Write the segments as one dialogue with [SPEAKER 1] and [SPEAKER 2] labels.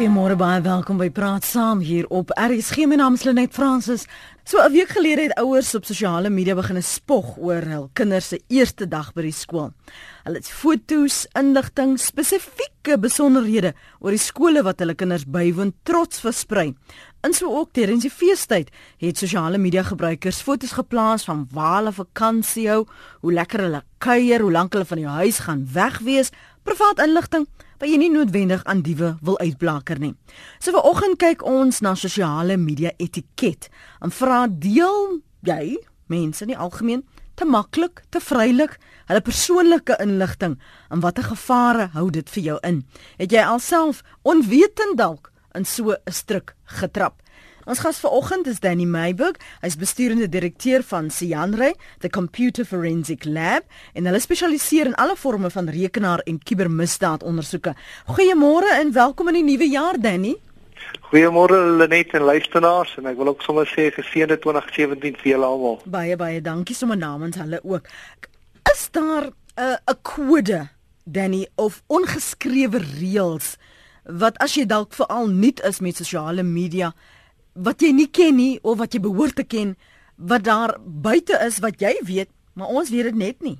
[SPEAKER 1] Goeiemôre baie welkom by Praat Saam hier op RSG. My naam is Lenet Fransis. So 'n week gelede het ouers op sosiale media begin spog oor hul kinders se eerste dag by die skool. Hulle het foto's, inligting, spesifieke besonderhede oor die skole wat hulle kinders bywoon trots versprei. En so ook tydens die feestyd het sosiale media gebruikers foto's geplaas van waar hulle vakansie hou, hoe lekker hulle kuier, hoe lank hulle van die huis gaan wegwees, privaat inligting wat jy nie noodwendig aan diewe wil uitblaker nie. So vanoggend kyk ons na sosiale media etiket. En vra deel jy mense in die algemeen te maklik, te vrylik hulle persoonlike inligting en watter gevare hou dit vir jou in? Het jy alself onwetend dalk in so 'n struik getrap? Ons gas vanoggend is Danny Meiburg. Hy's besturende direkteur van Sianre, the Computer Forensic Lab, en hulle spesialiseer in alle forme van rekenaar- en kubermisdaadondersoeke. Goeiemôre en welkom in die nuwe jaar, Danny.
[SPEAKER 2] Goeiemôre Lenet en luisteraars en ek wil ook sommer sê geseënde 2017 vir julle almal.
[SPEAKER 1] Baie baie dankie sommer namens hulle ook. Is daar 'n uh, 'n kode, Danny, of ongeskrewe reëls wat as jy dalk veral nuut is met sosiale media wat jy nie ken nie of wat jy behoort te ken wat daar buite is wat jy weet, maar ons weet dit net nie.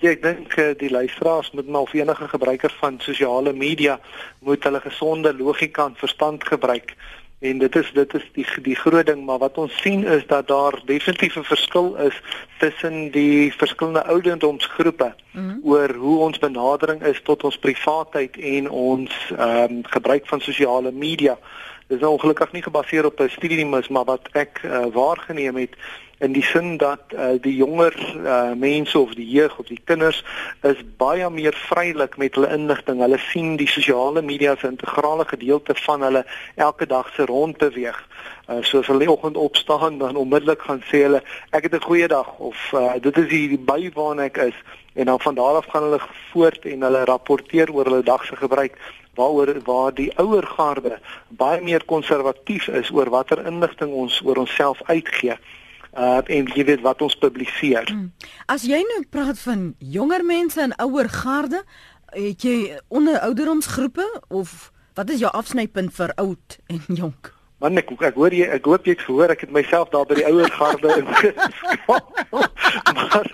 [SPEAKER 2] Ja, ek dink eh, die luisteraars moet maar of enige gebruiker van sosiale media moet hulle gesonde logika en verstand gebruik. En dit is dit is die die groot ding, maar wat ons sien is dat daar definitief 'n verskil is tussen die verskillende ouderdomsgroepe mm -hmm. oor hoe ons benadering is tot ons privaatheid en ons ehm um, gebruik van sosiale media. Dit is nou ongelukkig nie gebaseer op 'n studie nie, maar wat ek uh, waargeneem het in die sin dat uh, die jonger uh, mense of die jeug of die kinders is baie meer vrylik met hulle inligting. Hulle sien die sosiale media as 'n integrale gedeelte van hulle elke dag se rondbeweeg. Uh, so as hulle oggend opstaan dan onmiddellik gaan sê hulle ek het 'n goeie dag of uh, dit is die by waar ek is en dan van daar af gaan hulle voort en hulle rapporteer oor hulle dag se gebruik waaroor waar die ouer garde baie meer konservatief is oor watter inligting ons oor onsself uitgee uh en jy weet wat ons publiseer. Hmm.
[SPEAKER 1] As jy nou praat van jonger mense en ouer garde, het jy onder ouderdomsgroepe of wat is jou afsnypunt vir oud en jonk?
[SPEAKER 2] Man ek ek hoor jy ek hoop jy het gehoor ek het myself daar by die ouer garde ingeskakel. maar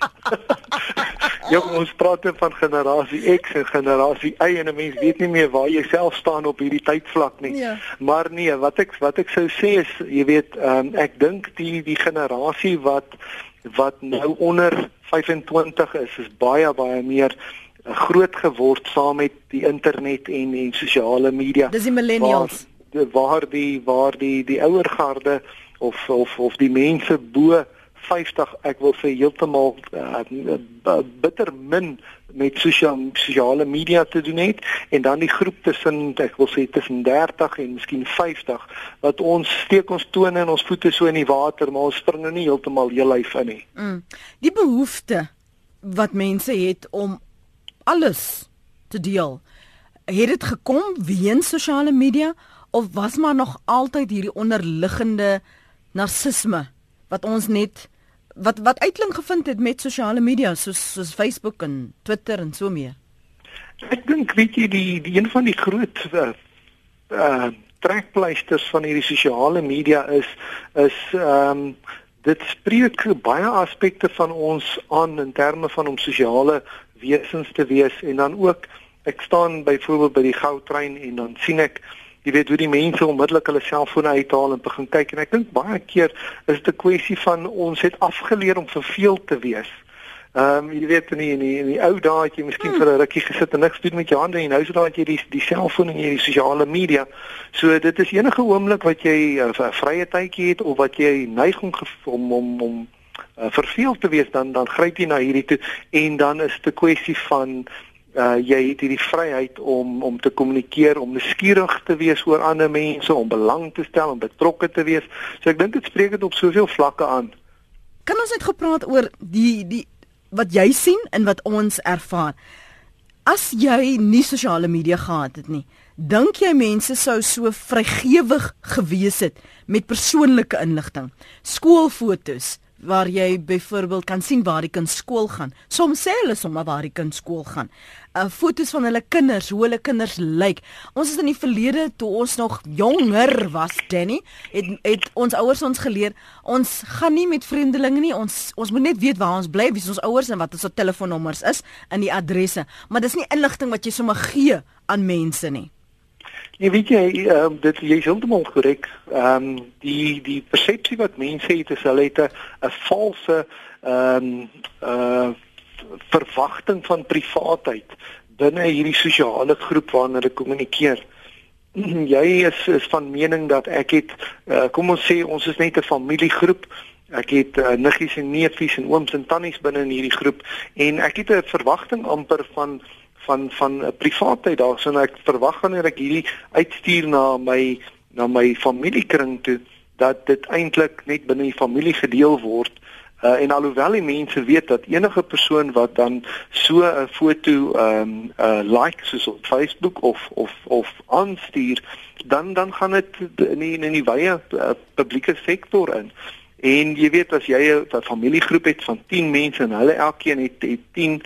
[SPEAKER 2] Ja, ons praat van generasie X en generasie Y en 'n mens weet nie meer waar jy self staan op hierdie tydvlak nie. Ja. Maar nee, wat ek wat ek sou sê is, jy weet, um, ek dink die die generasie wat wat nou onder 25 is, is baie baie meer uh, groot geword saam met die internet en en sosiale media.
[SPEAKER 1] Dis die millennials.
[SPEAKER 2] Waar, waar die waar die die ouer garde of of of die mense bo 50 ek wil sê heeltemal uh, bitter min met sosiale sosiale media te doen het en dan die groep tussen ek wil sê tussen 30 en miskien 50 wat ons steek ons tone en ons voete so in die water maar ons spring nou nie heeltemal heel lyf in nie.
[SPEAKER 1] Mm. Die behoefte wat mense het om alles te deel. Het dit gekom weens sosiale media of was maar nog altyd hierdie onderliggende narcisme wat ons net wat wat uitkling gevind het met sosiale media soos soos Facebook en Twitter en so meer.
[SPEAKER 2] Ek dink weet jy die die een van die groot uh, uh trekpleisters van hierdie sosiale media is is ehm um, dit spreek baie aspekte van ons aan in terme van om sosiale wesens te wees en dan ook ek staan byvoorbeeld by die goudtrein en dan sien ek jy weet hoe die mense onmiddellik hulle selfone uithaal en begin kyk en ek dink baie keer is dit 'n kwessie van ons het afgeleer om verveeld te wees. Ehm um, jy weet in die, in die, in die ou dae het jy miskien hmm. vir 'n rukkie gesit en niks doen met jou hande en nou is dit jy die die selfoon en jy die sosiale media. So dit is enige oomblik wat jy 'n uh, vrye tydjie het of wat jy neiging om om om uh, verveeld te wees dan dan gryp jy na hierdie toe en dan is dit 'n kwessie van uh jy het hierdie vryheid om om te kommunikeer, om nuuskierig te wees oor ander mense, om belang te stel, om betrokke te wees. So ek dink dit spreek dit op soveel vlakke aan.
[SPEAKER 1] Kan ons net gepraat oor die die wat jy sien en wat ons ervaar? As jy nie sosiale media gehad het nie, dink jy mense sou so vrygewig gewees het met persoonlike inligting, skoolfoto's, waar jy byvoorbeeld kan sien waar die kind skool gaan. Soms sê hulle sommer waar die kind skool gaan. Uh fotos van hulle kinders, hoe hulle kinders lyk. Ons is in die verlede toe ons nog jonger was, Danny, het het ons ouers ons geleer, ons gaan nie met vreemdelinge nie. Ons ons moet net weet waar ons bly, wie ons ouers en wat ons telefoonnommers is en die adresse. Maar dis nie inligting wat jy sommer gee aan mense nie.
[SPEAKER 2] Nee, weet jy, um, dit jy is heeltemal korrek. Ehm um, die die persepsie wat mense het is hulle het 'n valse ehm um, uh verwagting van privaatheid binne hierdie sosiale groep waarna hulle kommunikeer. jy is is van mening dat ek het uh, kom ons sê ons is net 'n familiegroep. Ek het uh, niggies en neefies en ooms en tannies binne in hierdie groep en ek het 'n verwagting amper van van van 'n privaatheid daarso en ek verwag wanneer ek hierdie uitstuur na my na my familiekring toe dat dit eintlik net binne die familie gedeel word. Uh, en alhoewel die mense weet dat enige persoon wat dan so 'n foto ehm um, uh, like soos op Facebook of of of aanstuur dan dan gaan dit in die, in die wye uh, publieke sektor in. En jy weet as jy 'n familiegroep het van 10 mense en hulle elkeen het, het 10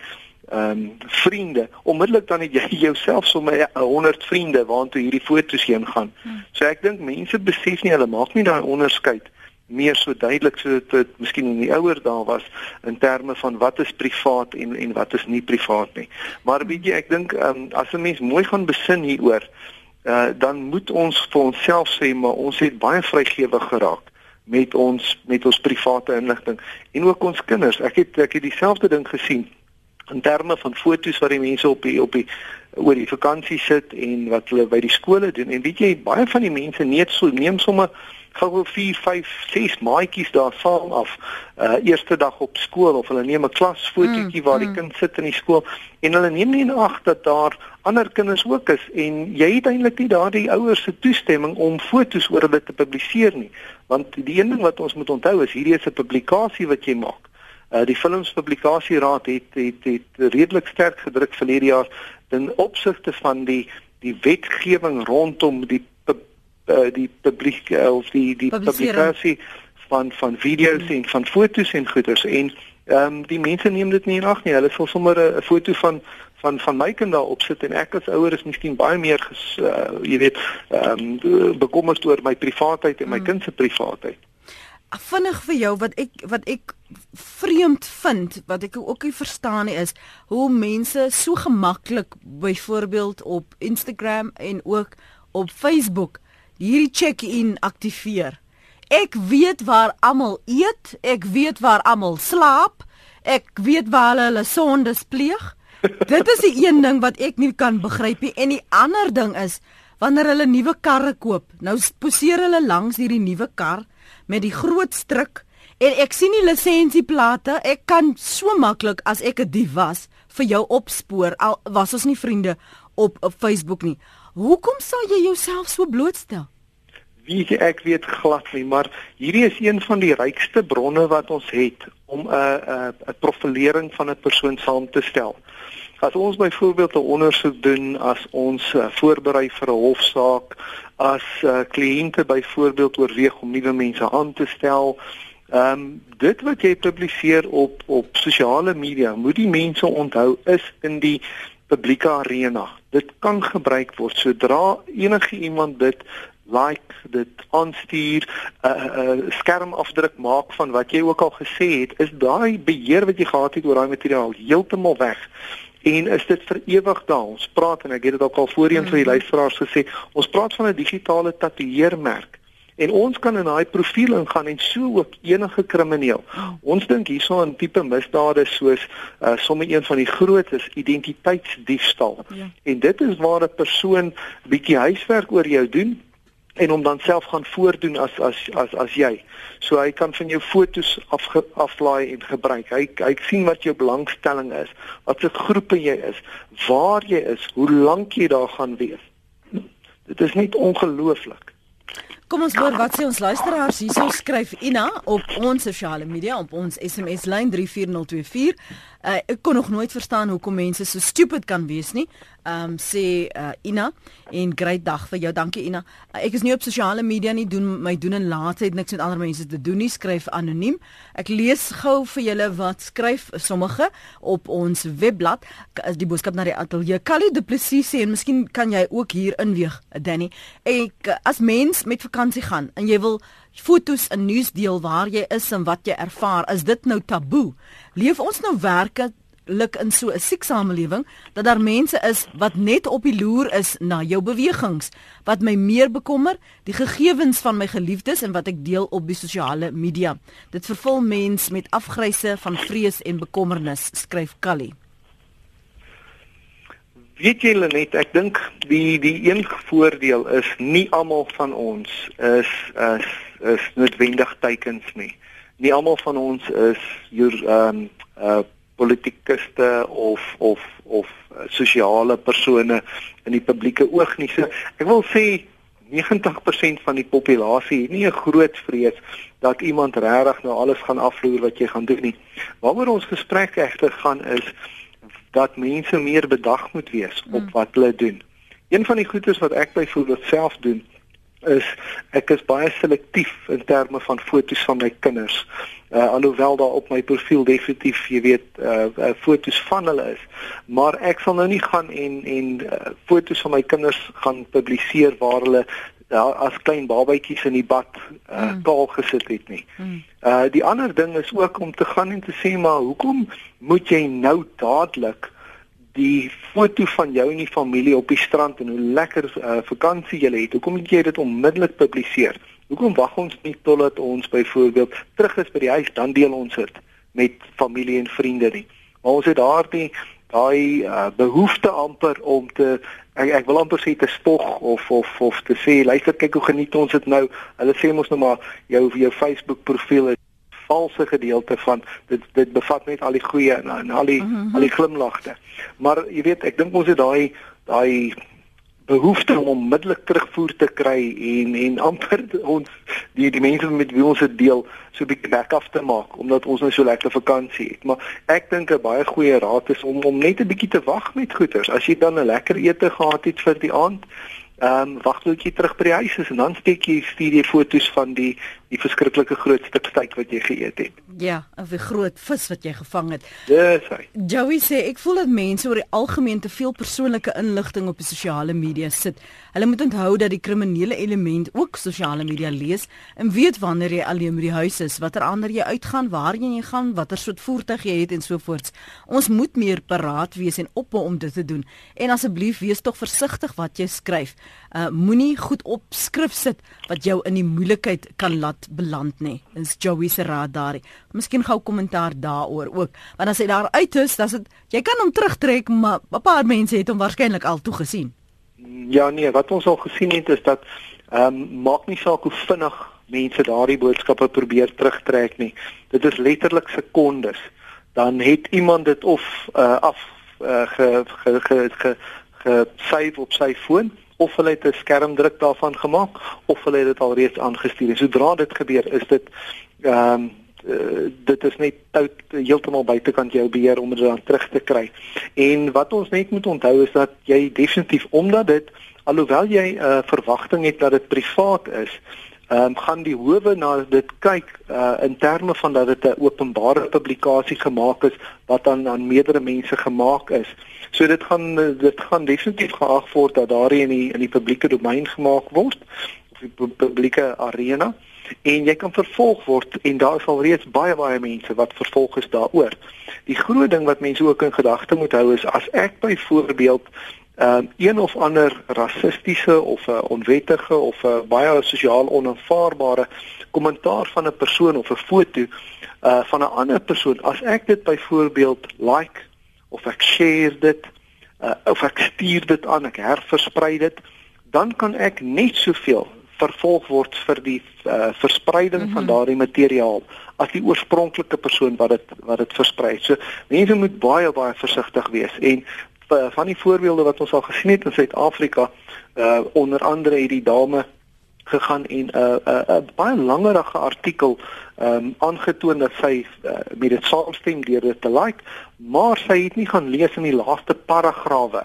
[SPEAKER 2] ehm um, vriende, onmiddellik dan het jy jouself sommer 100 vriende waartoe hierdie foto's heen gaan. Hmm. So ek dink mense besef nie hulle maak nie daai onderskeid meer so duidelik so dit, dit miskien in die ouer daar was in terme van wat is privaat en en wat is nie privaat nie. Maar weet jy, ek dink um, as 'n mens mooi gaan besin hieroor, uh, dan moet ons vir onsself sê maar ons het baie vrygewig geraak met ons met ons private inligting en ook ons kinders. Ek het ek het dieselfde ding gesien in terme van fotos wat die mense op die op die oor die vakansie sit en wat hulle by die skole doen. En weet jy baie van die mense net so neem sommer gou 4 5 6 maatjies daar saam af uh eerste dag op skool of hulle neem 'n klasfotootjie mm, waar die mm. kind sit in die skool en hulle neem nie in ag dat daar ander kinders ook is en jy het eintlik nie daardie ouers se toestemming om fotos oor hulle te publiseer nie. Want die een ding wat ons moet onthou is hierdie is 'n publikasie wat jy maak Uh, die filmspublikasieraad het, het het redelik sterk gedruk verlede jaar in opsigte van die die wetgewing rondom die uh, die publiek uh, of die die publikasie van van video's hmm. en van fotos en goeders en ehm um, die mense neem dit nie in ag nie. Hulle sal sommer 'n foto van van van my kind daar opsit en ek as ouer is miskien baie meer ges, uh, jy weet ehm um, bekommerd oor my privaatheid en my hmm. kind se privaatheid
[SPEAKER 1] vinnig vir jou wat ek wat ek vreemd vind wat ek ook nie verstaan nie is hoe mense so gemaklik byvoorbeeld op Instagram en ook op Facebook hierdie check-in aktiveer. Ek weet waar almal eet, ek weet waar almal slaap, ek weet waar hulle hulle sondes pleeg. Dit is die een ding wat ek nie kan begryp nie en die ander ding is wanneer hulle nuwe karre koop. Nou poseer hulle langs hierdie nuwe kar met die groot stryk en ek sien die lisensieplate. Ek kan so maklik as ek 'n dief was vir jou opspoor al was ons nie vriende op op Facebook nie. Hoekom sou jy jouself so blootstel?
[SPEAKER 2] Wie ek weet glad nie, maar hierdie is een van die rykste bronne wat ons het om 'n 'n 'n profilering van 'n persoon saam te stel. As ons byvoorbeeld 'n ondersoek doen as ons uh, voorberei vir 'n hofsaak, as uh, kliënte byvoorbeeld oorweeg om nuwe mense aan te stel, ehm um, dit wat jy publiseer op op sosiale media, moet die mense onthou is in die publieke arena. Dit kan gebruik word sodra enige iemand dit like dit aanstuur 'n uh, uh, skermafdruk maak van wat jy ook al gesê het is daai beheer wat jy gehad het oor daai materiaal heeltemal weg en is dit vir ewig daar. Ons praat en ek het dit ook al voorheen mm vir die mhm. luisteraars gesê, ons praat van 'n digitale tatoeëermerk. En ons kan in daai profiel ingaan en so ook enige krimineel. Ons dink hierso aan tipe misdade soos uh, sommer een van die grootes identiteitsdiefstal. Ja. En dit is waar 'n persoon bietjie huiswerk oor jou doen en hom dan self gaan voordoen as as as as jy. So hy kan van jou fotos af aflaai en gebruik. Hy hy sien wat jou belangstelling is, wat se groepe jy is, waar jy is, hoe lank jy daar gaan wees. Dit is net ongelooflik.
[SPEAKER 1] Kom ons hoor wat sê ons luisteraars hierso skryf Ina op ons sosiale media op ons SMS lyn 34024. Uh, ek kon nog nooit verstaan hoekom mense so stupid kan wees nie. Ehm um, sê uh, Ina en great dag vir jou. Dankie Ina. Uh, ek is nie op sosiale media nie, doen my doen en laat het niks met ander mense te doen nie. Skryf anoniem. Ek lees gou vir julle wat skryf sommige op ons webblad. Die boodskap na die ateljee. Callie Du Plessis sê en miskien kan jy ook hier inweeg, Danny. Ek as mens met vakansie gaan en jy wil fotos in nuus deel waar jy is en wat jy ervaar, is dit nou taboe? Leef ons nou werklik in so 'n siek samelewing dat daar mense is wat net op die loer is na jou bewegings wat my meer bekommer die gegevens van my geliefdes en wat ek deel op die sosiale media dit vervul mens met afgryse van vrees en bekommernis skryf Callie
[SPEAKER 2] Weet jy net, ek dink die die een voordeel is nie almal van ons is is is noodwendig teikens nie. Nie almal van ons is hier ehm um, uh politikuste of of of sosiale persone in die publieke oog nie. So ek wil sê 90% van die populasie het nie 'n groot vrees dat iemand regtig nou alles gaan afloer wat jy gaan doen nie. Waaroor ons gesprek egter gaan is dat mense meer bedag moet wees op mm. wat hulle doen. Een van die goedes wat ek byvoorbeeld self doen is ek is baie selektief in terme van fotos van my kinders. Uh alhoewel daar op my profiel definitief jy weet uh, uh fotos van hulle is, maar ek sal nou nie gaan en en uh, fotos van my kinders gaan publiseer waar hulle daar as klein babatjies in die bad uh mm. kaal gesit het nie. Mm. Uh die ander ding is ook om te gaan en te sê maar hoekom moet jy nou dadelik die foto van jou en die familie op die strand en hoe lekker uh vakansie jy het. Hoekom moet jy dit onmiddellik publiseer? Hoekom wag ons nie totdat ons byvoorbeeld terug is by die huis dan deel ons dit met familie en vriende nie. Maar ons het daardie daai uh, behoefte amper om te ek, ek wil amper sê te spog of of of te sê luister kyk hoe geniet ons dit nou hulle sê mos nou maar jou jou Facebook profiel is valse gedeelte van dit dit bevat net al die goeie en, en al die mm -hmm. al die glimlagte maar jy weet ek dink ons het daai daai behoefte om onmiddellik terugvoer te kry en en amper ons die die mense met wie ons dit deel so 'n bietjie back af te maak omdat ons nou so lekker vakansie het. Maar ek dink 'n baie goeie raad is om om net 'n bietjie te wag met goeders. As jy dan 'n lekker ete gehad het vir die aand, Ehm um, wag tot jy terug by die huis is en dan steek jy stuur jy foto's van die die verskriklike groot stuk steak wat jy geëet het.
[SPEAKER 1] Ja, of 'n groot vis wat jy gevang het.
[SPEAKER 2] Dis hy.
[SPEAKER 1] Joey sê ek voel dat mense oor die algemeen te veel persoonlike inligting op die sosiale media sit. Hulle moet onthou dat die kriminele element ook sosiale media lees en weet wanneer jy alleen by die huis is, watter ander jy uitgaan, waarheen jy gaan, watter soort voertuig jy het en so voort. Ons moet meer paraat wees en ophou om dit te doen. En asseblief wees tog versigtig wat jy skryf uh, moenie goed op skrif sit wat jou in die moeilikheid kan laat beland nie. Dis Joey se raad daar. Miskien gou kommentaar daaroor ook. Want as hy daar uit is, dan is dit jy kan hom terugtrek, maar 'n paar mense het hom waarskynlik al toe gesien.
[SPEAKER 2] Ja nee, wat ons al gesien het is dat ehm um, maak nie saak hoe vinnig mense daardie boodskappe probeer terugtrek nie. Dit is letterlik sekondes. Dan het iemand dit of uh, af uh, ge ge ge ge, ge save op sy foon of hulle het 'n skermdruk daarvan gemaak of hulle het dit alreeds aangestuur. Sodra dit gebeur, is dit ehm um, uh, dit is net tout heeltemal buitekant jou beheer om dit dan terug te kry. En wat ons net moet onthou is dat jy definitief omdat dit alhoewel jy 'n uh, verwagting het dat dit privaat is, ehm um, gaan die howe na dit kyk uh, in terme van dat dit 'n openbare publikasie gemaak is wat dan aan meerdere mense gemaak is. So dit gaan dit gaan definitief geag word dat daar in die in die publieke domein gemaak word of die publieke arena en jy kan vervolg word en daar is al reeds baie baie mense wat vervolg is daaroor. Die groot ding wat mense ook in gedagte moet hou is as ek byvoorbeeld um, een of ander rassistiese of 'n uh, onwettige of 'n uh, baie sosiaal onaanvaarbare kommentaar van 'n persoon of 'n foto uh, van 'n ander persoon as ek dit byvoorbeeld like of ek share dit uh, of ek stuur dit aan, ek herversprei dit, dan kan ek net soveel vervolg word vir die uh, verspreiding mm -hmm. van mhm. daardie materiaal as die oorspronklike persoon wat dit wat dit versprei. So mense moet baie baie versigtig wees en van die voorbeelde wat ons al gesien het in Suid-Afrika, uh onder andere het die dame gegaan en 'n uh, 'n uh, 'n baie langerige artikel um, aangetoon dat sy uh, met dit saamstem deur dit te like, maar sy het nie gaan lees in die laaste paragrawe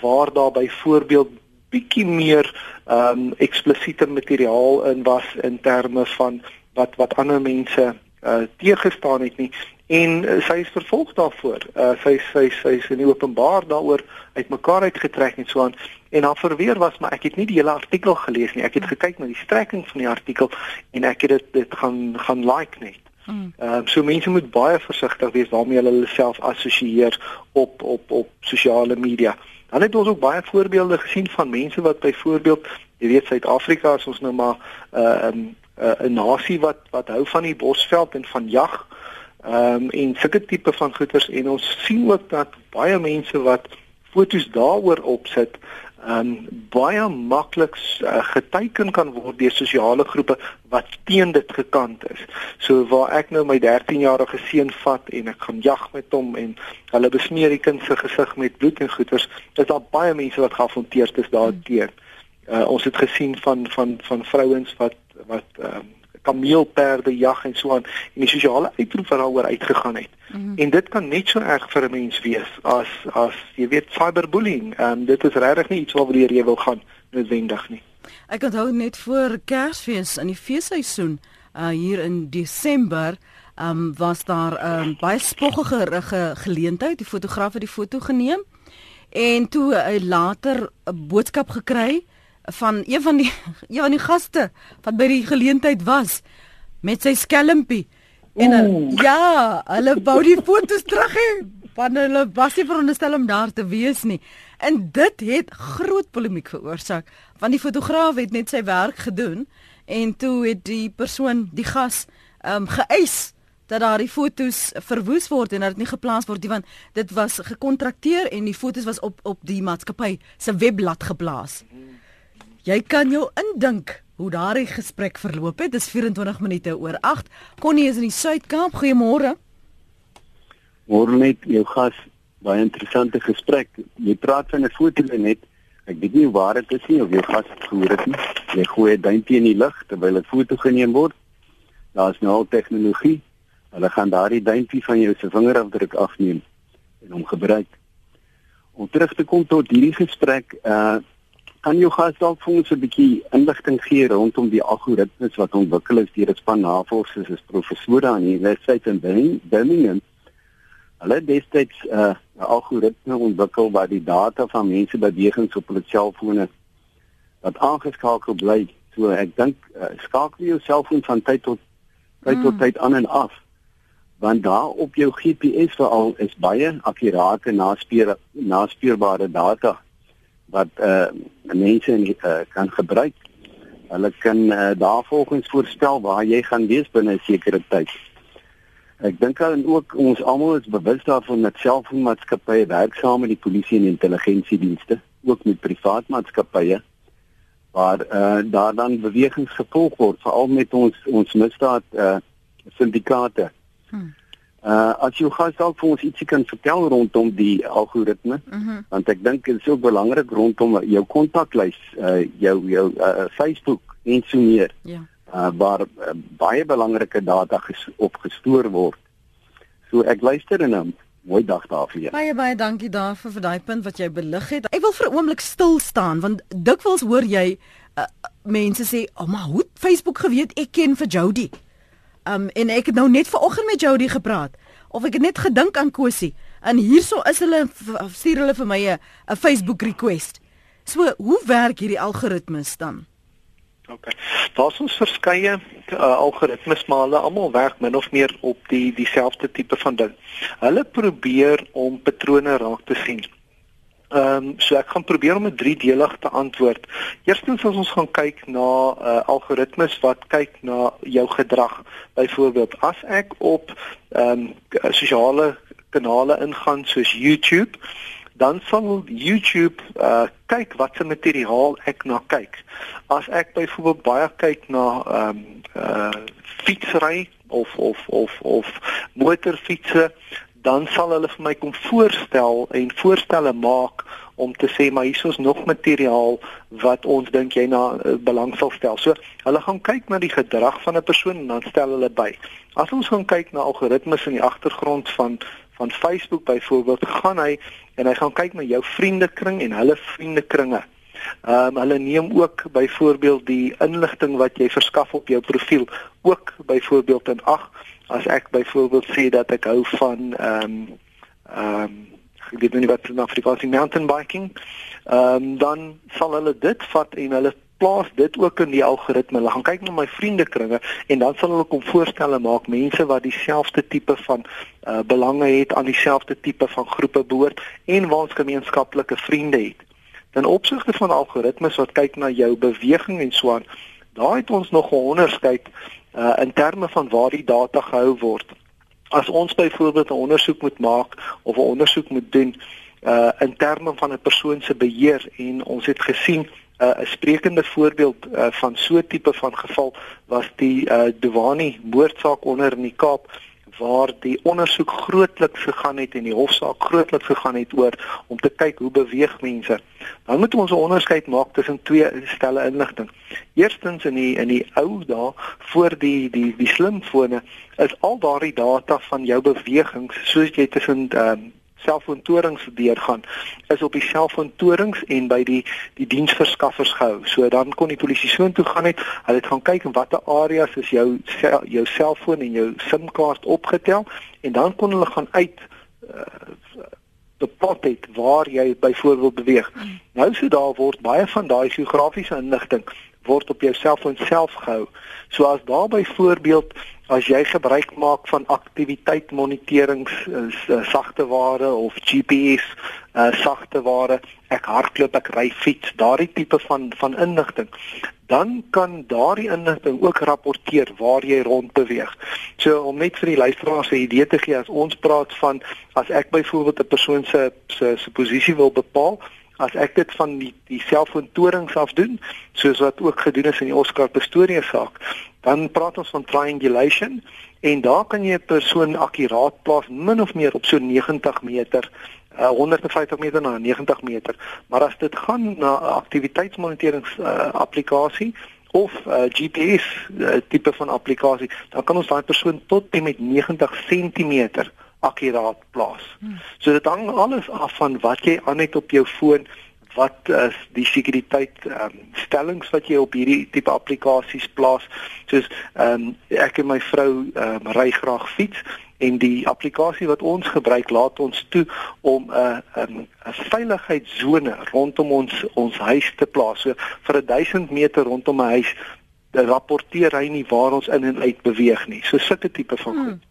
[SPEAKER 2] waar daar byvoorbeeld bietjie meer ehm um, eksplisiete materiaal in was in terme van wat wat ander mense uh teëgestaan het nie en uh, sy is vervolg daarvoor. Uh sy sy sy is in openbaar daaroor uitmekaar uitgetrek en so aan en haar verweer was maar ek het nie die hele artikel gelees nie. Ek het gekyk na die strekking van die artikel en ek het dit dit gaan gaan like net. Hmm. Ehm uh, so mense moet baie versigtig wees waarmee hulle hulle self assosieer op op op sosiale media. Dan het ons ook baie voorbeelde gesien van mense wat byvoorbeeld, jy weet Suid-Afrika is ons nou maar 'n uh, um, uh, 'n nasie wat wat hou van die bosveld en van jag. Ehm um, en sulke tipe van goeders en ons sien ook dat baie mense wat fotos daaroor opsit, ehm um, baie maklik uh, geteken kan word deur sosiale groepe wat teen dit gekant is. So waar ek nou my 13-jarige seun vat en ek gaan jag met hom en hulle besmeer die kind se gesig met bloed en goeters, is daar baie mense wat geafronteer is daarteenoor. Uh, ons het gesien van van van vrouens wat wat um, kameelperde jag en so aan en die sosiale uitroep wat daaroor uitgegaan het. Mm -hmm. En dit kan net so erg vir 'n mens wees as as jy weet cyberbullying. Ehm um, dit is regtig nie iets waaroor jy wil gaan noodwendig nie.
[SPEAKER 1] Ek onthou net voor Kersfees in die feesseisoen uh hier in Desember um, was daar 'n um, ehm, baie spoggige ge geleentheid. Die fotograaf het die foto geneem en toe hy uh, later 'n boodskap gekry van een van die een van die gaste wat by die geleentheid was met sy skelmpie en hulle, ja, hulle wou die foto's terug hê van hulle was nie veronderstel om daar te wees nie. En dit het groot polemiek veroorsaak want die fotograaf het net sy werk gedoen en toe het die persoon, die gas, ehm um, geëis dat daardie fotos verwoes word en dat dit nie geplaas word nie want dit was gekontrakteer en die fotos was op op die maatskappy se webblad geplaas. Jy kan jou indink hoe daardie gesprek verloop het. Dis 24 minute oor 8. Connie is in die Suid-Kaap. Goeiemôre.
[SPEAKER 3] Môre net jou gas. Baie interessante gesprek. Jy praat van 'n foto net. Ek weet nie waar dit is nie of jou gas gehoor het nie. Jy gooi 'n duimpie in die lug terwyl 'n foto geneem word. Daar's nou al tegnologie. Hulle gaan daardie duimpie van jou se vingerafdruk afneem en hom gebruik. Om terug te kom tot hierdie gesprek, uh kan jou gas dalk vir ons 'n bietjie inligting gee rondom die algoritmes wat ontwikkel is deur 'n span navorsers as professore aan die Universiteit in Birmingham. Hulle destyds 'n uh, algoritme ontwikkel waar die data van mense bewegings op hulle selfone wat aangeskakel bly. So ek dink uh, skakel jou selfoon van tyd tot tyd mm. tot tyd aan en af want daar op jou GPS veral is baie akkurate naspeur naspeurbare data wat uh mense uh, kan gebruik. Hulle kan uh, daarvolgens voorstel waar jy gaan wees binne 'n sekere tyd. Ek dink dan ook ons almal is bewus daarvan dat selfoonmaatskappye werksaam met die polisie en intelligensiedienste, ook met privaat maatskappye waar uh daar dan bewegings gevolg word veral met ons ons misdaad uh syndikaate. Hmm. As jy gou dalk vir ons ietsie kan vertel rondom die algoritme, mhm. -huh. want ek dink dit is ook belangrik rondom jou kontaklys, uh jou jou uh, Facebook en so meer. Ja. Uh waar uh, baie belangrike data ges opgestoor word. So ek luister en 'n mooi dag daar vir jou.
[SPEAKER 1] Baie baie dankie daarvoor vir daai punt wat jy belig het. Ek wil vir 'n oomblik stil staan want dikwels hoor jy uh, mense sê, "Ag, oh, maar hoe Facebook geweet ek ken vir Jody?" Um en ek het nou net vanoggend met Jody gepraat of ek het net gedink aan Kosie en hierso is hulle stuur hulle vir my 'n Facebook request. So, hoe werk hierdie algoritmes dan?
[SPEAKER 2] OK. Daar's ons verskeie uh, algoritmes maar hulle almal werk min of meer op die dieselfde tipe van ding. Hulle probeer om patrone raak te sien. Ehm um, so ek gaan probeer om 'n driedelig te antwoord. Eerstens as ons gaan kyk na uh, algoritmes wat kyk na jou gedrag. Byvoorbeeld as ek op ehm um, sosiale kanale ingaan soos YouTube, dan sal YouTube uh, kyk wat se materiaal ek na kyk. As ek byvoorbeeld baie kyk na ehm um, uh, fietsry of of of of motorfietsse dan sal hulle vir my kom voorstel en voorstelle maak om te sê maar hier is nog materiaal wat ons dink jy na uh, belang sal stel. So hulle gaan kyk na die gedrag van 'n persoon en dan stel hulle by. As ons gaan kyk na algoritmes in die agtergrond van van Facebook byvoorbeeld, gaan hy en hy gaan kyk na jou vriendekring en hulle vriendekringe. Ehm um, hulle neem ook byvoorbeeld die inligting wat jy verskaf op jou profiel ook byvoorbeeld in ag as ek byvoorbeeld sê dat ek hou van ehm um, ehm um, ek weet nie wat in Afrikaans mountain biking ehm um, dan sal hulle dit vat en hulle plaas dit ook in die algoritme. Hulle gaan kyk na my vriendekringe en dan sal hulle kom voorstelle maak mense wat dieselfde tipe van uh, belange het aan dieselfde tipe van groepe behoort en waar ons gemeenskaplike vriende het. Dan opsigte van algoritmes wat kyk na jou beweging en so aan, daar het ons nog 'n onderskeid uh, in terme van waar die data gehou word. As ons byvoorbeeld 'n ondersoek moet maak of 'n ondersoek moet doen uh in terme van 'n persoon se beheer en ons het gesien uh, 'n sprekende voorbeeld uh, van so 'n tipe van geval was die uh, Dewani moordsaak onder in die Kaap waar die ondersoek grootliks gegaan het en die hofsaak grootliks gegaan het oor om te kyk hoe beweeg mense. Dan moet ons 'n onderskeid maak tussen twee stelle inligting. Eerstens in die in die ou dae voor die die die slimfone is al daardie data van jou bewegings soos jy tussen um, selfoontorings deurgaan is op die selfoontorings en by die die diensverskaffers gehou. So dan kon die polisie so intoe gaan het, hulle het gaan kyk in watter areas is jou jou selfoon en jou SIM-kaart opgetel en dan kon hulle gaan uit uh, bepot het waar jy byvoorbeeld beweeg. Nou so daar word baie van daai geografiese inligting word op jou selfoon self gehou. So as daar byvoorbeeld as jy gebruik maak van aktiwiteit moniterings uh, sagte ware of GPS uh, sagte ware ek hardloop ek ry fiets daardie tipe van van inligting dan kan daardie inligting ook rapporteer waar jy rond beweeg. So om net vir die luisteraars 'n idee te gee as ons praat van as ek byvoorbeeld 'n persoon se se se posisie wil bepaal as ek dit van die die selfoontorings af doen soos wat ook gedoen is in die Oscar Pistorius saak dan praat ons van triangulation en daar kan jy 'n persoon akkuraat plaas min of meer op so 90 meter uh, 150 meter na 90 meter maar as dit gaan na 'n aktiwiteitsmoniterings uh, applikasie of uh, GPS uh, tipe van applikasie dan kan ons daai persoon tot en met 90 cm akkuraat plaas. Hmm. So dit hang alles af van wat jy aan het op jou foon, wat is die sekuriteit um, stellings wat jy op hierdie tipe applikasies plaas. Soos um, ek en my vrou um, ry graag fiets en die applikasie wat ons gebruik laat ons toe om 'n uh, 'n 'n veiligheidssone rondom ons ons huis te plaas. So vir 1000 meter rondom 'n huis rapporteer hy nie waar ons in en uit beweeg nie. So sulke tipe van hmm. goed.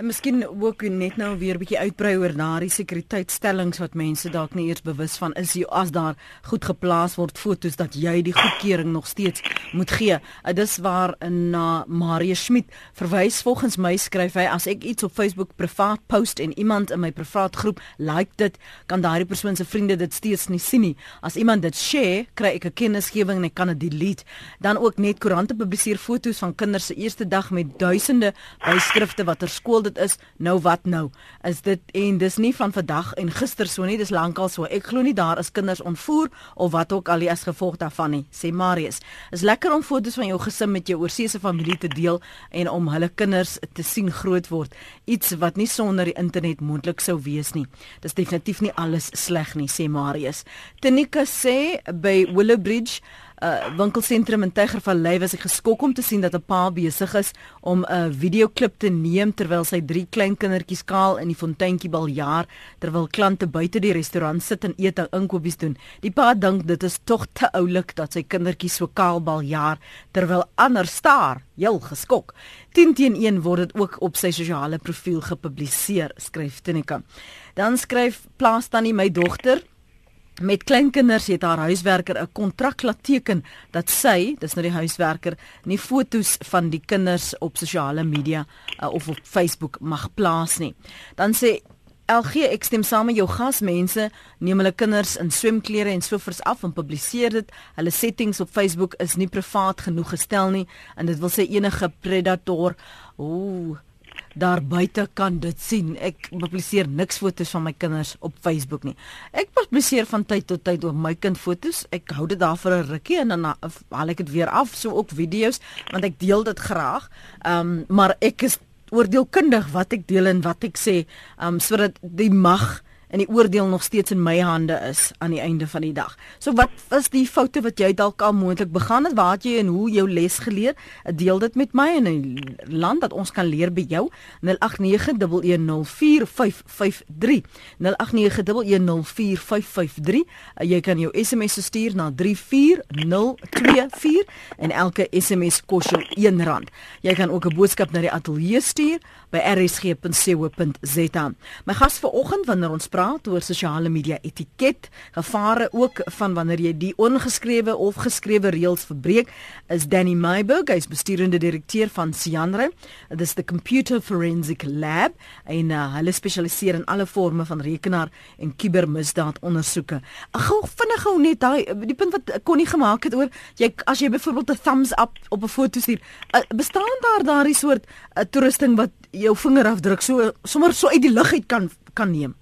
[SPEAKER 1] En miskien ook net nou weer 'n bietjie uitbrei oor daardie sekuriteitstellings wat mense dalk nie eers bewus van is jy as daar goed geplaas word fotos dat jy die goedkeuring nog steeds moet gee. Dit is waar na Marie Schmidt verwys volgens my skryf hy as ek iets op Facebook privaat post en iemand in my privaat groep like dit, kan daardie persoon se vriende dit steeds nie sien nie. As iemand dit share, kry ek 'n kennisgewing en ek kan dit delete. Dan ook net koerante publiseer fotos van kinders se eerste dag met duisende byskrifte wat ter skool dit is nou wat nou? Is dit en dis nie van vandag en gister so nie dis lankal so. Ek glo nie daar is kinders ontvoer of wat ook al as gevolg daarvan nie sê Marius. Is lekker om fotos van jou gesin met jou oorseese familie te deel en om hulle kinders te sien groot word. Iets wat nie sonder die internet moontlik sou wees nie. Dis definitief nie alles sleg nie sê Marius. Tenika sê by Willowbridge uh, winkelsentrum in Tygervallei was ek geskok om te sien dat 'n pa besig is om 'n videoklip te neem terwyl sy drie klein kindertjies kaal in die fonteintjie baljaar terwyl klante buite die restaurant sit en eet en inkopies doen. Die pa dink dit is tog te oulik dat sy kindertjies so kaal baljaar terwyl ander staar. Heel geskok. 10 teen 1 word dit ook op sy sosiale profiel gepubliseer, skryf Tinika. Dan skryf plaas tannie my dogter met kleinkinders het haar huiswerker 'n kontrak laat teken dat sy, dis nou die huiswerker, nie fotos van die kinders op sosiale media uh, of op Facebook mag plaas nie. Dan sê LG ek stem saam met jou gasmense neem hulle kinders in swemklere en sovoorts af en publiseer dit. Hulle settings op Facebook is nie privaat genoeg gestel nie en dit wil sê enige predator ooh daar buite kan dit sien. Ek publiseer niks fotos van my kinders op Facebook nie. Ek publiseer van tyd tot tyd op my kind fotos. Ek hou dit daar vir 'n rukkie en dan haal ek dit weer af, so ook video's want ek deel dit graag. Ehm um, maar ek is oordeelkundig wat ek deel en wat ek sê, ehm um, sodat die mag en die oordeel nog steeds in my hande is aan die einde van die dag. So wat was die foute wat jy dalk al moontlik begaan het? Waar het jy en hoe jou les geleer? Deel dit met my in 'n land dat ons kan leer by jou. 0891104553. 0891104553. Jy kan jou SMS stuur na 34024 en elke SMS kos jou R1. Jy kan ook 'n boodskap na die ateljee stuur by rsg.co.za. My gas vanoggend wanneer ons praat oor sosiale media etiket, gevare ook van wanneer jy die ongeskrewe of geskrewe reëls verbreek, is Danny Meiburg, hy's besturende direkteur van Sianre. Dit is the Computer Forensic Lab en uh, hulle spesialiseer in alle forme van rekenaar en kubermisdaad ondersoeke. Ek gou vinnig gou net daai die punt wat Connie gemaak het oor jy as jy byvoorbeeld 'n thumbs up op 'n foto stuur, uh, bestaan daar daardie soort uh, toerusting wat jou vingerafdruk so sommer so uit die lug uit kan kan neem?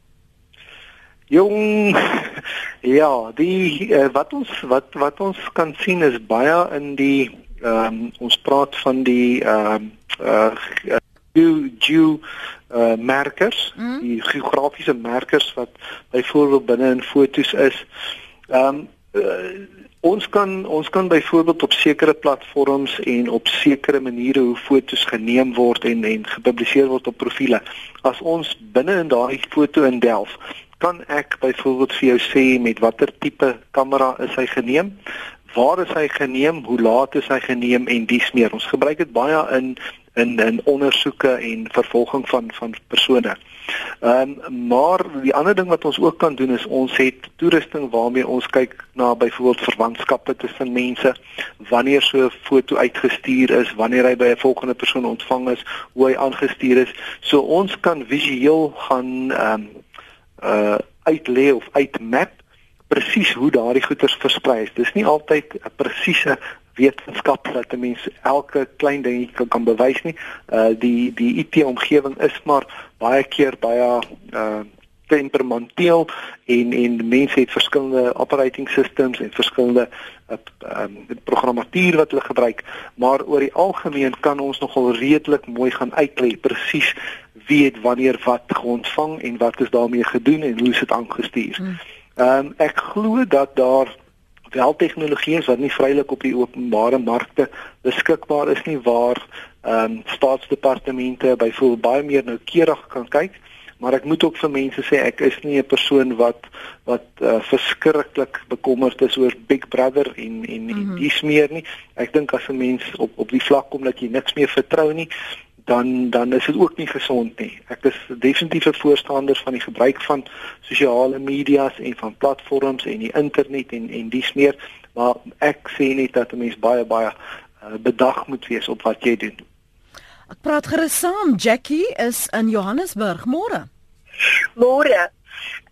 [SPEAKER 2] Jong ja, die uh, wat ons wat wat ons kan sien is baie in die ehm um, ons praat van die ehm uh, uh, geo uh, merkers, mm. die geografiese merkers wat byvoorbeeld binne in fotos is. Ehm um, uh, ons kan ons kan byvoorbeeld op sekere platforms en op sekere maniere hoe fotos geneem word en en gepubliseer word op profile. As ons binne in daai foto in Delf kan ek byvoorbeeld vir jou sê met watter tipe kamera is hy geneem? Waar is hy geneem? Hoe laat is hy geneem en dies meer? Ons gebruik dit baie in in in ondersoeke en vervolging van van persone. Ehm um, maar die ander ding wat ons ook kan doen is ons het toerusting waarmee ons kyk na byvoorbeeld verwantskappe tussen mense, wanneer so 'n foto uitgestuur is, wanneer hy by 'n volgende persoon ontvang is, hoe hy aangestuur is. So ons kan visueel gaan ehm um, uh uitlê of uitmap presies hoe daardie goeders versprei is. Dis nie altyd 'n presiese wetenskap dat 'n mens elke klein dingetjie kan, kan bewys nie. Uh die die IT omgewing is maar baie keer baie uh temperamenteel en en mense het verskillende operating systems en verskillende uh, um, programmatuur wat hulle gebruik, maar oor die algemeen kan ons nogal redelik mooi gaan uitlei presies wie het wanneer wat ontvang en wat is daarmee gedoen en hoe is dit aangestuur. Hmm. Ehm um, ek glo dat daar wel tegnologie is wat nie vrylik op die openbare markte beskikbaar is nie waar ehm um, staatsdepartemente byvoorbeeld baie meer noukeurig kan kyk maar ek moet ook vir mense sê ek is nie 'n persoon wat wat uh, verskriklik bekommerd is oor Big Brother en en mm -hmm. dis meer nie ek dink as 'n mens op op die vlak kom dat jy niks meer vertrou nie dan dan is dit ook nie gesond nie. Ek is definitief 'n voorstander van die gebruik van sosiale media's en van platforms en die internet en en dis meer, maar ek sê net dat 'n mens baie baie uh, bedag moet wees op wat jy doen.
[SPEAKER 1] Ek praat gerus saam. Jackie is in Johannesburg môre.
[SPEAKER 4] Môre.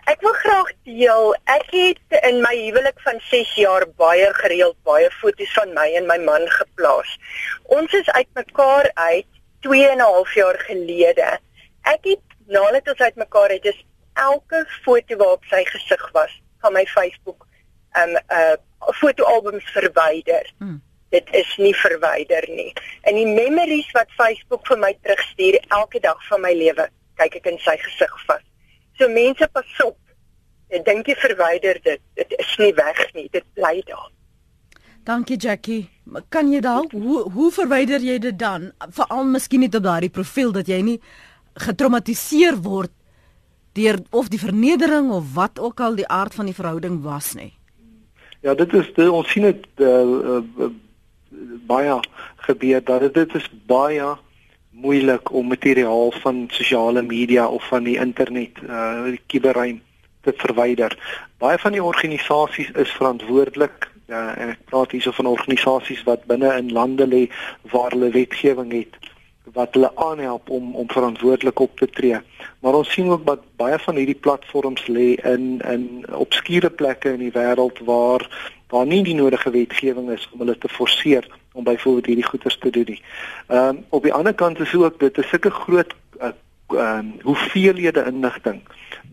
[SPEAKER 4] Ek wil graag deel. Ek het in my huwelik van 6 jaar baie gereeld baie foto's van my en my man geplaas. Ons is uitmekaar uit 2 en 'n half jaar gelede. Ek het nadat ons uitmekaar het, is elke foto waarop sy gesig was van my Facebook um uh fotoalbums verwyder. Hmm. Dit is nie verwyder nie. En die memories wat Facebook vir my terugstuur elke dag van my lewe, kyk ek in sy gesig vas. So mense pas op. Ek dink jy verwyder dit. Dit is nie weg nie. Dit bly daar.
[SPEAKER 1] Dankie Jackie. Kan jy dalk hoe hoe verwyder jy dit dan? Veral miskien net op daardie profiel dat jy nie getraumatiseer word deur of die vernedering of wat ook al die aard van die verhouding was nie.
[SPEAKER 2] Ja, dit is dit, ons sien dit uh, uh, baie gebeur dat dit is baie moeilik om materiaal van sosiale media of van die internet, uh die kuberruim te verwyder. Baie van die organisasies is verantwoordelik Ja, en ek praat hierso van organisasies wat binne in lande lê waar hulle wetgewing het wat hulle aanhelp om om verantwoordelik op te tree. Maar ons sien ook dat baie van hierdie platforms lê in in obskure plekke in die wêreld waar daar nie die nodige wetgewing is om hulle te forceer om byvoorbeeld hierdie goeders te doen nie. Ehm um, op die ander kant is ook dit 'n sulke groot uh, um, hoeveelhede inligting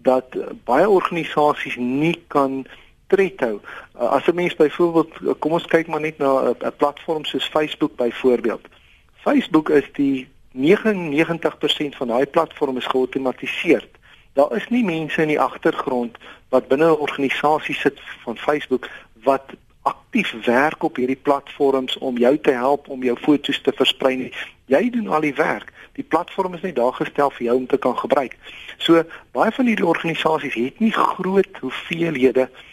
[SPEAKER 2] dat baie organisasies nie kan tred hou. Uh, as 'n mens byvoorbeeld uh, kom ons kyk maar net na 'n uh, platform soos Facebook byvoorbeeld. Facebook is die 99% van daai platform is geautomatiseer. Daar is nie mense in die agtergrond wat binne 'n organisasie sit van Facebook wat aktief werk op hierdie platforms om jou te help om jou foto's te versprei nie. Jy doen al die werk. Die platform is net daar gestel vir jou om te kan gebruik. So baie van hierdie organisasies het nie groot hoeveelhede uh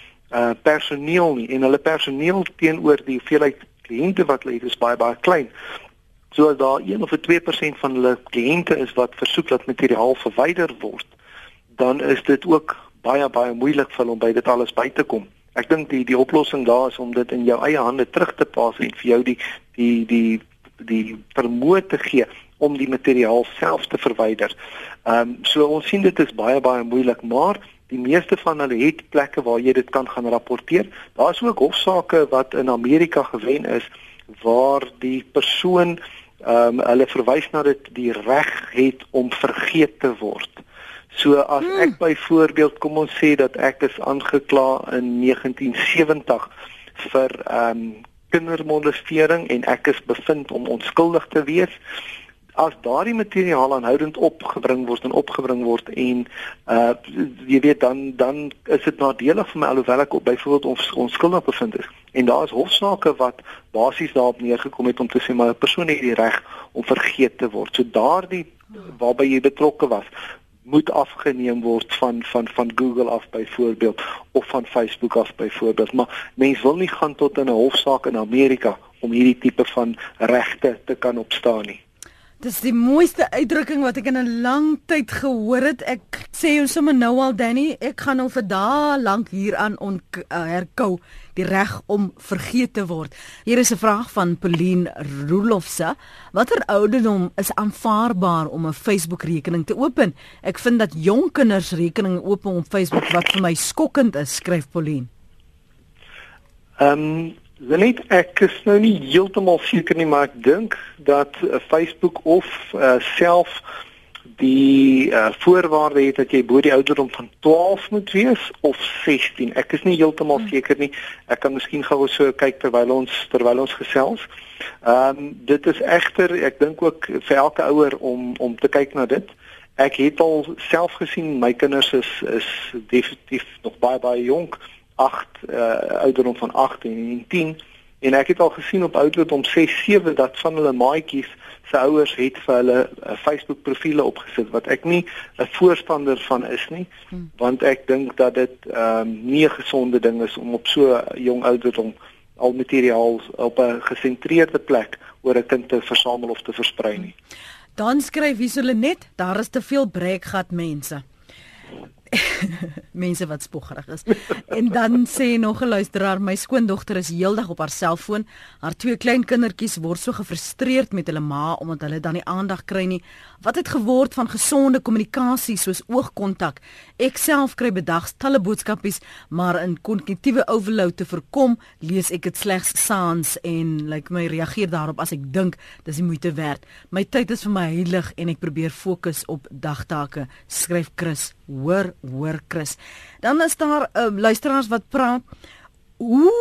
[SPEAKER 2] personeel nie en hulle personeel teenoor die hoeveelheid kliënte wat hulle het is baie baie klein. So as daar 1 of 2% van hulle kliënte is wat versoek dat materiaal verwyder word, dan is dit ook baie baie moeilik vir hulle om by dit alles by te kom. Ek dink die die oplossing daar is om dit in jou eie hande terug te pas en vir jou die die die die vermoë te gee om die materiaal self te verwyder. Ehm um, so ons sien dit is baie baie moeilik, maar die meeste van hulle het plekke waar jy dit kan gaan rapporteer. Daar's ook hofsaake wat in Amerika gewen is waar die persoon ehm um, hulle verwys na dit die reg het om vergeet te word. So as hmm. ek byvoorbeeld kom ons sê dat ek is aangekla in 1970 vir ehm um, kindermolestering en ek is bevind om onskuldig te wees as daardie materiaal aanhoudend opgebring word en opgebring word en uh jy weet dan dan is dit nadelig vir my alhoewel ek op byvoorbeeld ons onskuldig bevind is. En daar is hofsaake wat basies daarop neergekom het om te sê maar 'n persoon het die reg om vergeet te word. So daardie waarby jy betrokke was moet afgeneem word van van van Google af byvoorbeeld of van Facebook af byvoorbeeld. Maar mense wil nie gaan tot in 'n hofsaak in Amerika om hierdie tipe van regte te kan opstaan nie
[SPEAKER 1] Dis die mooiste uitdrukking wat ek in 'n lang tyd gehoor het. Ek sê jou sommer nou al Danny, ek gaan al vir dae lank hieraan on uh, herkou die reg om vergeet te word. Hier is 'n vraag van Pauline Rolofse. Watter ouderdom is aanvaarbaar om 'n Facebook rekening te open? Ek vind dat jong kinders rekeninge open op Facebook wat vir my skokkend is, skryf Pauline.
[SPEAKER 2] Ehm um, Net ek is nou nie heeltemal seker nie, maar ek dink dat uh, Facebook of uh, self die uh, voorwaarde het dat jy bo die ouderdom van 12 moet wees of 16. Ek is nie heeltemal hmm. seker nie. Ek kan miskien gou so kyk terwyl ons terwyl ons gesels. Ehm um, dit is egter ek dink ook vir elke ouer om om te kyk na dit. Ek het al self gesien my kinders is is definitief nog baie baie jonk 8 uh, ouderdom van 8 en 10 en ek het al gesien op ouderdom 6 7 dat van hulle maatjies se ouers het vir hulle uh, Facebook profile opgesit wat ek nie 'n voorstander van is nie hmm. want ek dink dat dit ehm um, nie 'n gesonde ding is om op so jong ouderdom al materiaal op 'n gesentreerde plek oor 'n kind te versamel of te versprei nie.
[SPEAKER 1] Dan skryf hier hulle net daar is te veel breekgat mense. mense wat spoggerig is. en dan sê nog 'n luisteraar, my skoondogter is heeldag op haar selfoon. Haar twee klein kindertjies word so gefrustreerd met hulle ma omdat hulle dan nie aandag kry nie. Wat het geword van gesonde kommunikasie soos oogkontak? Ek self kry bedags talle boodskapies, maar in kognitiewe overload te voorkom, lees ek dit slegs saans en lyk like my reageer daarop as ek dink dis die moeite werd. My tyd is vir my heilig en ek probeer fokus op dagtake, skryf Chris. Hoor, hoor Chris. Dan is daar uh, luisteraars wat praat. Hoe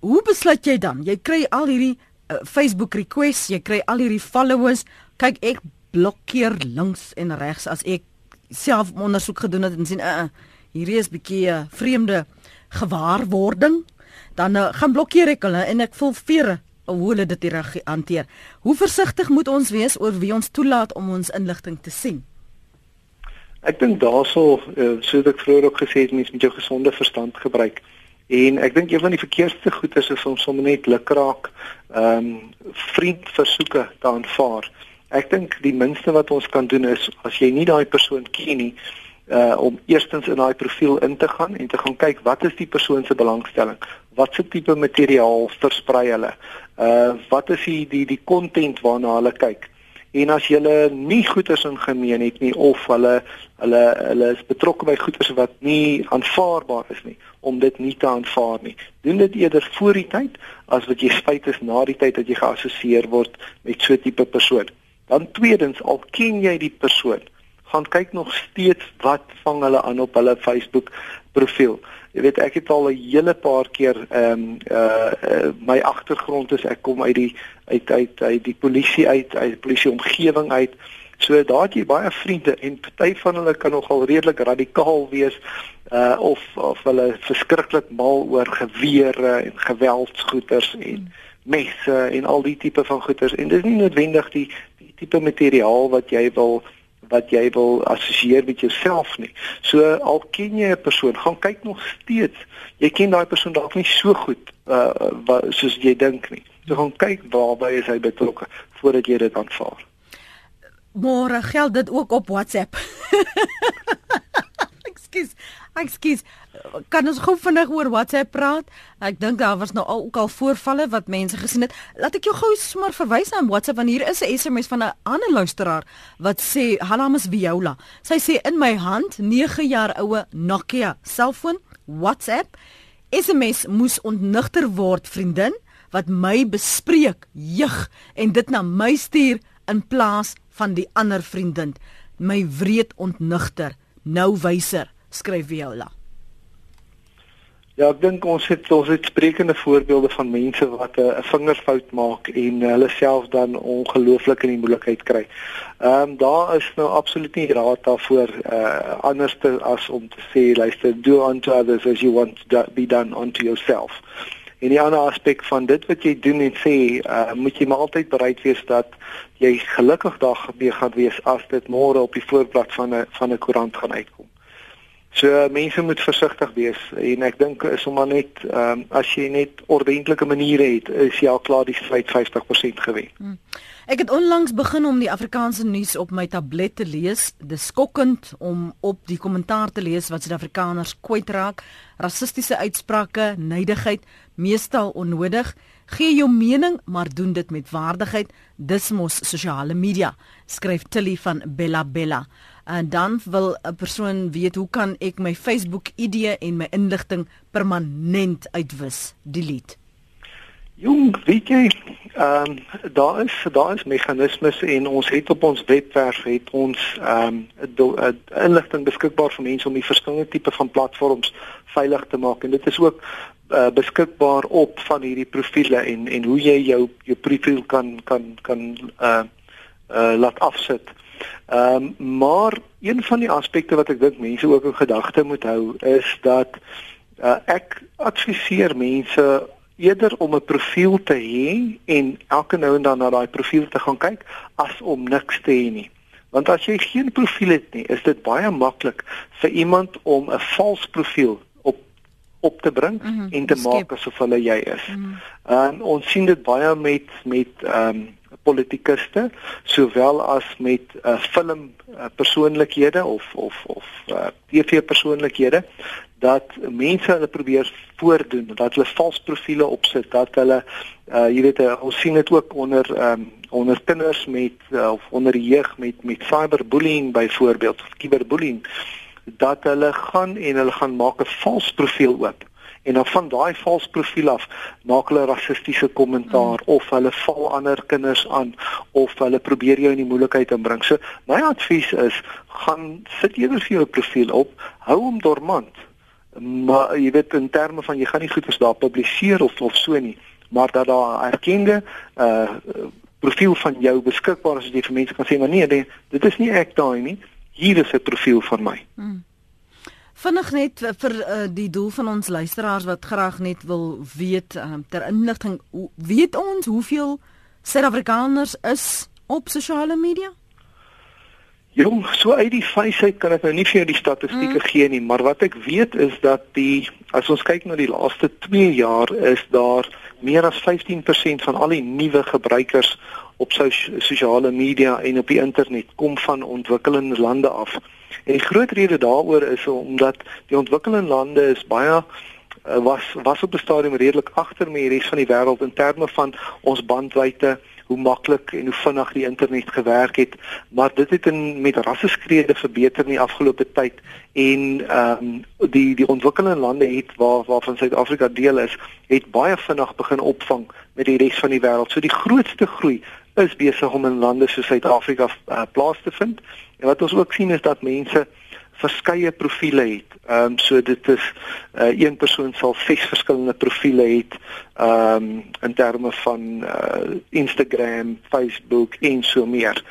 [SPEAKER 1] hoe besluit jy dan? Jy kry al hierdie uh, Facebook requests, jy kry al hierdie followers. Kyk, ek blokkeer links en regs as ek self ondersoek gedoen het en sien uh, hierdie is bietjie 'n uh, vreemde gewaarwording. Dan uh, gaan blokkeer ek hulle en ek voel vere hoe hulle dit hanteer. Hoe versigtig moet ons wees oor wie ons toelaat om ons inligting te sien?
[SPEAKER 2] Ek dink daarsou uh, soos ek vroeër ook gesê het, mens moet jou gesonde verstand gebruik. En ek dink een van die verkeerdste goedes is om sommer net lukraak ehm um, vriendversoeke te aanvaar. Ek dink die minste wat ons kan doen is as jy nie daai persoon ken nie, uh om eerstens in daai profiel in te gaan en te gaan kyk wat is die persoon se belangstelling? Wat se tipe materiaal versprei hulle? Uh wat is die die die content waarna hulle kyk? En as jy nie goeders in gemeen het nie of hulle hulle hulle is betrokke by goeders wat nie aanvaarbaar is nie om dit nie te aanvaar nie. Doen dit eerder voor die tyd as wat jy spyt is na die tyd dat jy geassosieer word met so 'n tipe persoon. Dan tweedens, al ken jy die persoon, gaan kyk nog steeds wat vang hulle aan op hulle Facebook profiel. Jy weet ek het al 'n hele paar keer ehm um, uh, uh my agtergrond is ek kom uit die uit uit uit die polisie uit uit die polisie omgewing uit. So daar het jy baie vriende en party van hulle kan nogal redelik radikaal wees uh of of hulle verskriklik mal oor gewere en geweldsgoeters en messe en al die tipe van goeters en dit is nie noodwendig die die tipe materiaal wat jy wil wat jy wil assosieer met jouself nie. So al ken jy 'n persoon, gaan kyk nog steeds. Jy ken daai persoon dalk nie so goed uh wat soos jy dink nie. So gaan kyk waarby is hy betrokke voordat jy dit aanvaar.
[SPEAKER 1] Môre geld dit ook op WhatsApp. Ekskuus. Ekskuus. Kan ons gou vinnig oor WhatsApp praat? Ek dink daar was nou al ook al voorvalle wat mense gesien het. Laat ek jou gou sommer verwys na WhatsApp want hier is 'n SMS van 'n ander luisteraar wat sê: "Hallo, is Viola." Sy sê in my hand 9 jaar oue Nokia selfoon WhatsApp SMS moes ontnigter word, vriendin, wat my bespreek, jig en dit na my stuur in plaas van die ander vriendin. My wreed ontnigter, nou wyser skryf Viola.
[SPEAKER 2] Ja, ek dink ons het ons het sprekende voorbeelde van mense wat 'n uh, vingerfout maak en uh, hulle self dan ongelooflik in die moeilikheid kry. Ehm um, daar is nou absoluut nie raad daarvoor uh anders te as om te sê luister do unto others as you want to be done unto yourself. En die ander aspek van dit wat jy doen en sê, uh moet jy maar altyd bereid wees dat jy gelukkig daar gaan wees as dit môre op die voorblad van 'n van 'n koerant gaan uitkom. So mense moet versigtig wees en ek dink is om maar net ehm um, as jy net ordentlike maniere het, is jy al klaar die stryd 50% gewen. Hmm.
[SPEAKER 1] Ek het onlangs begin om die Afrikaanse nuus op my tablet te lees. Dis skokkend om op die kommentaar te lees wat Suid-Afrikaners kwytraak, rassistiese uitsprake, nydigheid, meestal onnodig. Gee jou mening, maar doen dit met waardigheid. Dis mos sosiale media, skryf Tilly van Bella Bella en dan wil 'n persoon weet hoe kan ek my Facebook ID en my inligting permanent uitwis? Delete.
[SPEAKER 2] Jong, weet jy, ehm um, daar is daar is meganismes en ons het op ons webwerf het ons ehm um, inligting beskikbaar vir mense om die verskillende tipe van platforms veilig te maak. En dit is ook uh, beskikbaar op van hierdie profile en en hoe jy jou jou profiel kan kan kan uh uh laat afsit. Ehm um, maar een van die aspekte wat ek dink mense ook in gedagte moet hou is dat uh, ek adviseer mense eerder om 'n profiel te hê en elke nou en dan na daai profiel te gaan kyk as om niks te hê nie. Want as jy geen profiel het nie, is dit baie maklik vir iemand om 'n vals profiel op op te bring mm -hmm, en te skip. maak asof hulle jy is. Mm -hmm. En ons sien dit baie met met ehm um, politikuste sowel as met uh, film uh, persoonlikhede of of of uh, TV persoonlikhede dat mense hulle probeer voordoen dat hulle vals profile opsit dat hulle uh, jy weet uh, ons sien dit ook onder um, onder kinders met uh, of onder jeug met met cyberbullying byvoorbeeld of cyberbullying dat hulle gaan en hulle gaan maak 'n vals profiel oop en dan van daai vals profiel af maak hulle rassistiese kommentaar mm. of hulle val ander kinders aan of hulle probeer jou in die moeilikheid inbring. So my advies is gaan sit eerder vir jou profiel op, hou hom dormant. Maar jy weet in terme van jy gaan nie goed vers daar publiseer of of so nie, maar dat daar erkende uh profiel van jou beskikbaar is as jy vir mense kan sê maar nee, nee dit is nie ek daai nie. Hier is 'n profiel van my. Mm.
[SPEAKER 1] Vinnig net vir uh, die doel van ons luisteraars wat graag net wil weet um, ter inligting, weet ons hoeveel Suid-Afrikaners is op sosiale media?
[SPEAKER 2] Jong, so uit die feesheid kan ek nou nie vir jou die statistieke mm. gee nie, maar wat ek weet is dat die as ons kyk na die laaste 2 jaar is daar meer as 15% van al die nuwe gebruikers op sosiale media en op die internet kom van ontwikkelende lande af. En die groot rede daaroor is omdat die ontwikkelende lande is baie eh, was was op 'n stadium redelik agter met die res van die wêreld in terme van ons bandwydte, hoe maklik en hoe vinnig die internet gewerk het, maar dit het in met rasseskrede verbeter in die afgelope tyd en ehm um, die die ontwikkelende lande het waar waarvan Suid-Afrika deel is, het baie vinnig begin opvang met die res van die wêreld. So die grootste groei is besig om in lande soos Suid-Afrika uh, plaas te vind. En wat ons ook sien is dat mense verskeie profile het. Ehm um, so dit is uh, een persoon sal ses verskillende profile het ehm um, in terme van uh, Instagram, Facebook en so meer.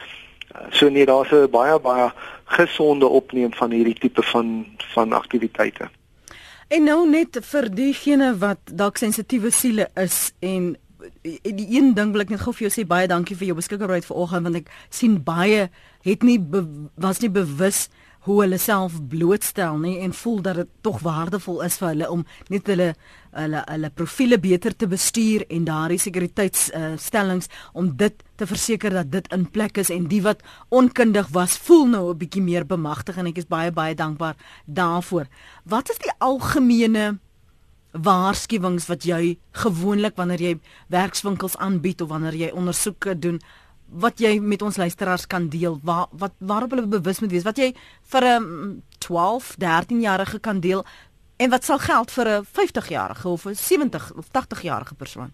[SPEAKER 2] Uh, so nee, daar's 'n baie baie gesonde opneem van hierdie tipe van van aktiwiteite.
[SPEAKER 1] En nou net vir diegene wat dalk sensitiewe siele is en die een ding wil ek net gou vir jou sê baie dankie vir jou beskikbaarheid vanoggend want ek sien baie het nie was nie bewus hoe hulle self blootstel nie en voel dat dit tog waardevol is vir hulle om net hulle hulle hulle profile beter te bestuur en daardie sekuriteitsstellings uh, om dit te verseker dat dit in plek is en die wat onkundig was voel nou 'n bietjie meer bemagtig en ek is baie baie dankbaar daarvoor. Wat is die algemene waarskuwings wat jy gewoonlik wanneer jy werkswinkels aanbied of wanneer jy ondersoeke doen wat jy met ons luisteraars kan deel waar wat waarop hulle bewus moet wees wat jy vir 'n 12 13 jarige kan deel en wat sal geld vir 'n 50 jarige of 'n 70 of 80 jarige persoon?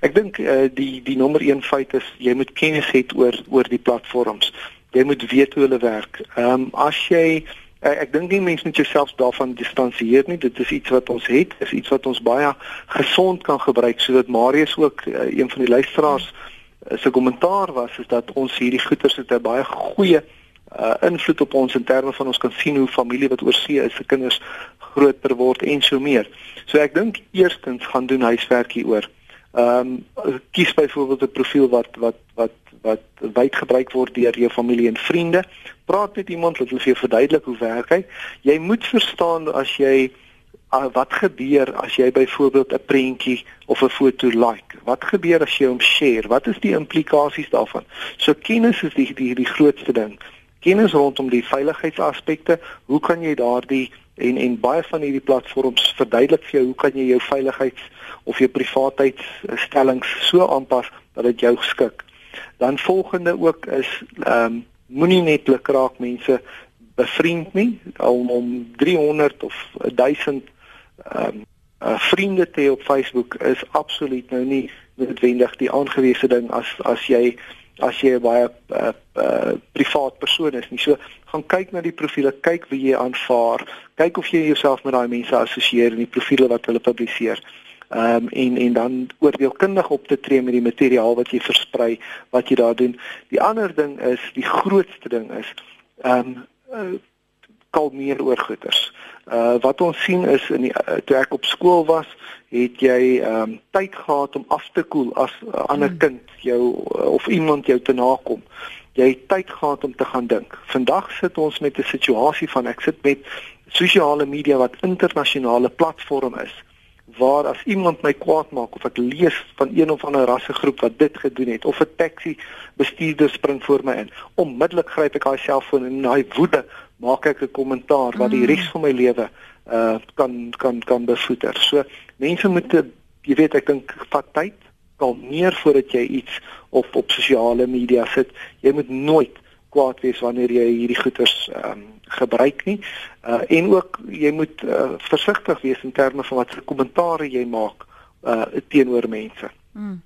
[SPEAKER 2] Ek dink uh, die die nommer 1 feit is jy moet kennis hê oor oor die platforms. Jy moet weet hoe hulle werk. Ehm um, as jy Uh, ek dink nie mense moet jouself daarvan distansieer nie. Dit is iets wat ons het, is iets wat ons baie gesond kan gebruik sodat Marius ook uh, een van die luisteraars uh, se kommentaar was is dat ons hierdie goeters het 'n baie goeie uh, invloed op ons in terme van ons kan sien hoe familie wat oorsee is, se kinders groter word en so meer. So ek dink eerstens gaan doen huiswerk hieroor. Ehm um, kies byvoorbeeld 'n profiel wat wat wat wat wyd gebruik word deur jou familie en vriende. Praat met iemand wat vir jou verduidelik hoe werk hy. Jy moet verstaan as jy uh, wat gebeur as jy byvoorbeeld 'n prentjie of 'n foto like. Wat gebeur as jy hom share? Wat is die implikasies daarvan? So kennis is die die die grootste ding. Kennis rondom die veiligheidsaspekte. Hoe kan jy daardie en en baie van hierdie platforms verduidelik vir jou hoe kan jy jou veiligheids of jou privaatheidsstellings so aanpas dat dit jou skik. Dan volgende ook is ehm um, moenie net lukraak mense bevriend nie om om 300 of 1000 ehm um, uh, vriende te hê op Facebook is absoluut nou nie noodwendig die aangewese ding as as jy as jy 'n baie uh, uh, privaat persoon is nie. So gaan kyk na die profile, kyk wie jy aanvaar, kyk of jy jouself met daai mense assosieer in die profile wat hulle publiseer ehm um, en en dan oordeelkundig op te tree met die materiaal wat jy versprei, wat jy daar doen. Die ander ding is, die grootste ding is ehm um, uh, kalmeer oor goeters. Uh wat ons sien is in die uh, toe ek op skool was, het jy ehm um, tyd gehad om af te koel as 'n uh, ander hmm. kind jou uh, of iemand jou te nakom. Jy het tyd gehad om te gaan dink. Vandag sit ons met 'n situasie van ek sit met sosiale media wat internasionale platform is waar as iemand my kwaad maak of ek lees van een of ander rassegroep wat dit gedoen het of 'n taxi bestuurder spring voor my in, onmiddellik gryp ek daai selfoon en in daai woede maak ek 'n kommentaar wat die mm. res van my lewe uh kan kan kan bevoeder. So mense moet jy weet ek dink vat tyd, kalmeer voordat jy iets op op sosiale media sit. Jy moet nooit kwaad wees wanneer jy hierdie goeders ehm um, gebruik nie. Uh en ook jy moet uh, versigtig wees in terme van wat se kommentaar jy maak uh teenoor mense. Mm.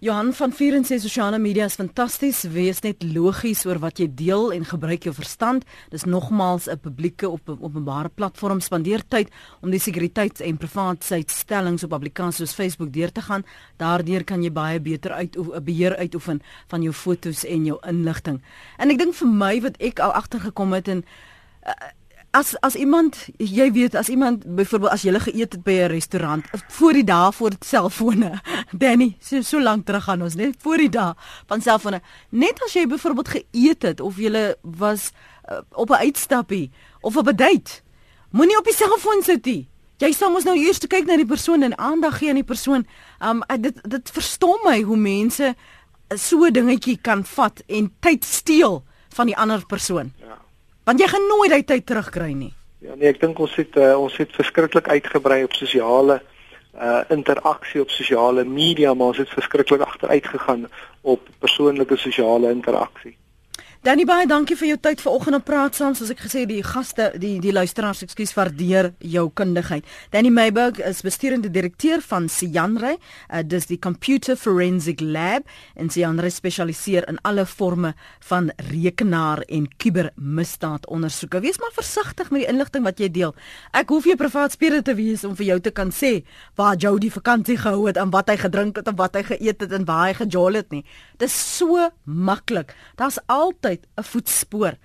[SPEAKER 1] Johan van Vieren sê sosiale media is fantasties, wees net logies oor wat jy deel en gebruik jou verstand. Dis nogmaals 'n publieke op 'n openbare platform spandeer tyd om die sekuriteits- en privaatheidstellings op applikasies soos Facebook deur te gaan. Daardeur kan jy baie beter uit 'n beheer uitoefen van jou fotos en jou inligting. En ek dink vir my wat ek al agtergekom het en uh, as as iemand jy weet as iemand byvoorbeeld as jy gele geëet het by 'n restaurant voor die dae voor selfone Danny so so lank terug gaan ons net voor die dae van selfone net as jy byvoorbeeld geëet het of jy was uh, op 'n uitstappie of op 'n date moenie op die selfoon sit nie. Jy sal mos nou eers kyk na die persoon en aandag gee aan die persoon. Um dit dit verstom my hoe mense so 'n dingetjie kan vat en tyd steel van die ander persoon. Ja Want jy gaan nooit daai tyd terugkry nie.
[SPEAKER 2] Ja nee, ek dink ons het uh, ons het verskriklik uitgebrei op sosiale uh interaksie op sosiale media, maar ons het verskriklik agteruit gegaan op persoonlike sosiale interaksie.
[SPEAKER 1] Danny baie dankie vir jou tyd vanoggend op praat saam soos ek gesê die gaste die die luisteraars ekskuus waardeer jou kundigheid. Danny Meiburg is bestuurende direkteur van Sianre, uh, dis die Computer Forensic Lab en Sianre spesialiseer in alle forme van rekenaar en kubermisdaadondersoeke. Wees maar versigtig met die inligting wat jy deel. Ek hoef jy privaat speler te wees om vir jou te kan sê waar jou die vakansie gehou het wat hy gedrink het wat hy geëet het en waar hy gejol het nie. Dis so maklik. Daar's altyd altyd 'n voetspoor